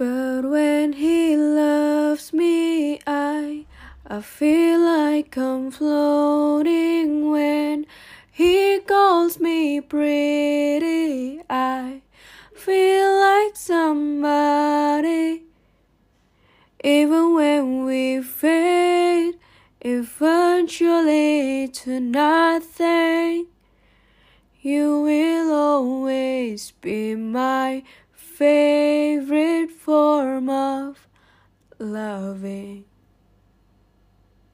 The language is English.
But when he loves me, I I feel like I'm floating when he calls me pretty. I feel like somebody. Even when we fade eventually to nothing, you will always be my favorite form of loving.